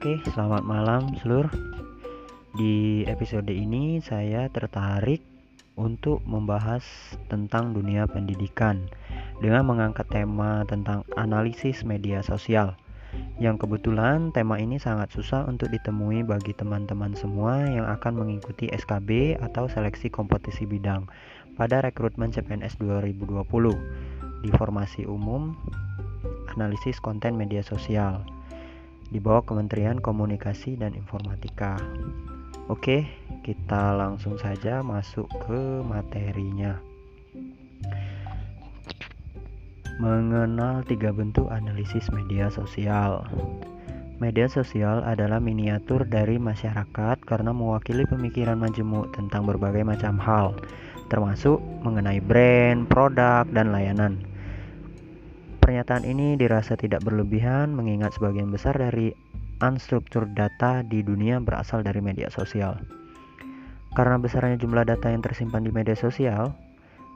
Oke, selamat malam seluruh. Di episode ini saya tertarik untuk membahas tentang dunia pendidikan dengan mengangkat tema tentang analisis media sosial. Yang kebetulan tema ini sangat susah untuk ditemui bagi teman-teman semua yang akan mengikuti SKB atau seleksi kompetisi bidang pada rekrutmen CPNS 2020 di formasi umum analisis konten media sosial di bawah Kementerian Komunikasi dan Informatika. Oke, kita langsung saja masuk ke materinya. Mengenal tiga bentuk analisis media sosial. Media sosial adalah miniatur dari masyarakat karena mewakili pemikiran majemuk tentang berbagai macam hal, termasuk mengenai brand, produk, dan layanan. Pernyataan ini dirasa tidak berlebihan mengingat sebagian besar dari unstructured data di dunia berasal dari media sosial. Karena besarnya jumlah data yang tersimpan di media sosial,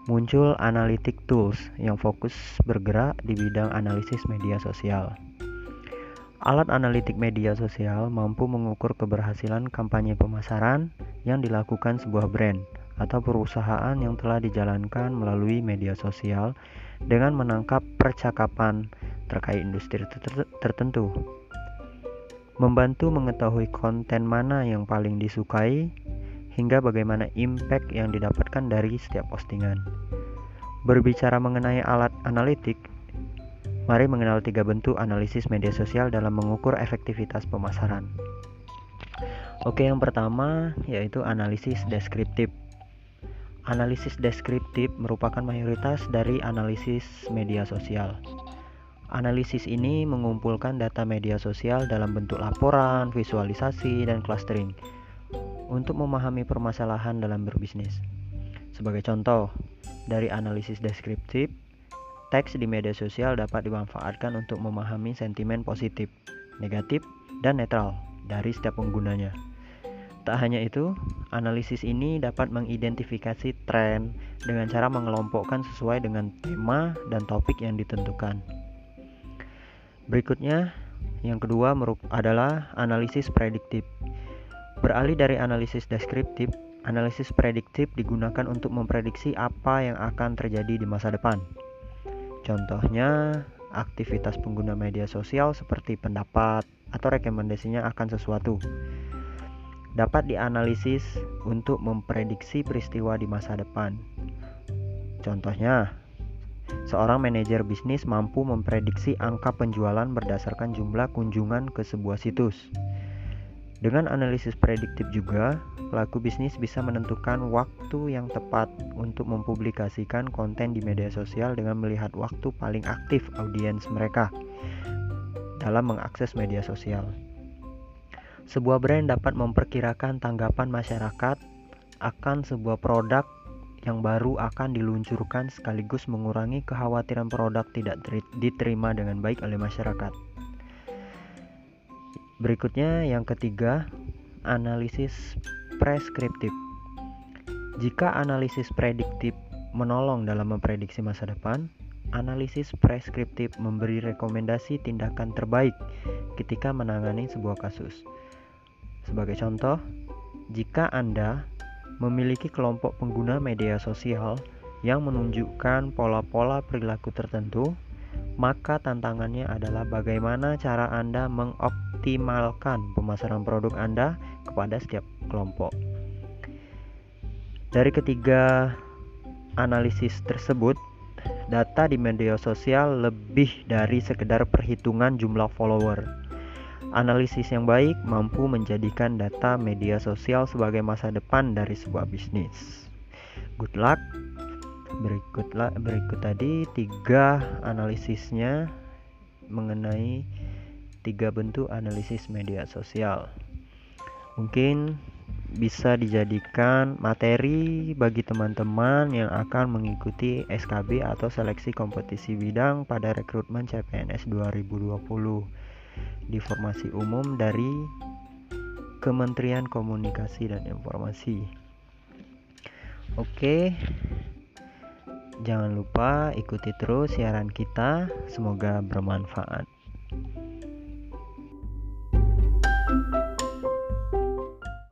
muncul analytic tools yang fokus bergerak di bidang analisis media sosial. Alat analitik media sosial mampu mengukur keberhasilan kampanye pemasaran yang dilakukan sebuah brand atau perusahaan yang telah dijalankan melalui media sosial dengan menangkap percakapan terkait industri tertentu. Membantu mengetahui konten mana yang paling disukai hingga bagaimana impact yang didapatkan dari setiap postingan. Berbicara mengenai alat analitik, mari mengenal tiga bentuk analisis media sosial dalam mengukur efektivitas pemasaran. Oke, yang pertama yaitu analisis deskriptif. Analisis deskriptif merupakan mayoritas dari analisis media sosial. Analisis ini mengumpulkan data media sosial dalam bentuk laporan, visualisasi, dan clustering untuk memahami permasalahan dalam berbisnis. Sebagai contoh, dari analisis deskriptif, teks di media sosial dapat dimanfaatkan untuk memahami sentimen positif, negatif, dan netral dari setiap penggunanya. Tak hanya itu, analisis ini dapat mengidentifikasi tren dengan cara mengelompokkan sesuai dengan tema dan topik yang ditentukan. Berikutnya, yang kedua adalah analisis prediktif. Beralih dari analisis deskriptif, analisis prediktif digunakan untuk memprediksi apa yang akan terjadi di masa depan. Contohnya, aktivitas pengguna media sosial seperti pendapat atau rekomendasinya akan sesuatu dapat dianalisis untuk memprediksi peristiwa di masa depan. Contohnya, seorang manajer bisnis mampu memprediksi angka penjualan berdasarkan jumlah kunjungan ke sebuah situs. Dengan analisis prediktif juga, pelaku bisnis bisa menentukan waktu yang tepat untuk mempublikasikan konten di media sosial dengan melihat waktu paling aktif audiens mereka dalam mengakses media sosial. Sebuah brand dapat memperkirakan tanggapan masyarakat akan sebuah produk yang baru akan diluncurkan sekaligus mengurangi kekhawatiran produk tidak diterima dengan baik oleh masyarakat. Berikutnya yang ketiga, analisis preskriptif. Jika analisis prediktif menolong dalam memprediksi masa depan, analisis preskriptif memberi rekomendasi tindakan terbaik ketika menangani sebuah kasus. Sebagai contoh, jika Anda memiliki kelompok pengguna media sosial yang menunjukkan pola-pola perilaku tertentu, maka tantangannya adalah bagaimana cara Anda mengoptimalkan pemasaran produk Anda kepada setiap kelompok. Dari ketiga analisis tersebut, data di media sosial lebih dari sekedar perhitungan jumlah follower Analisis yang baik mampu menjadikan data media sosial sebagai masa depan dari sebuah bisnis. Good luck. Berikutlah berikut tadi tiga analisisnya mengenai tiga bentuk analisis media sosial. Mungkin bisa dijadikan materi bagi teman-teman yang akan mengikuti SKB atau seleksi kompetisi bidang pada rekrutmen CPNS 2020 di formasi umum dari Kementerian Komunikasi dan Informasi. Oke. Jangan lupa ikuti terus siaran kita, semoga bermanfaat.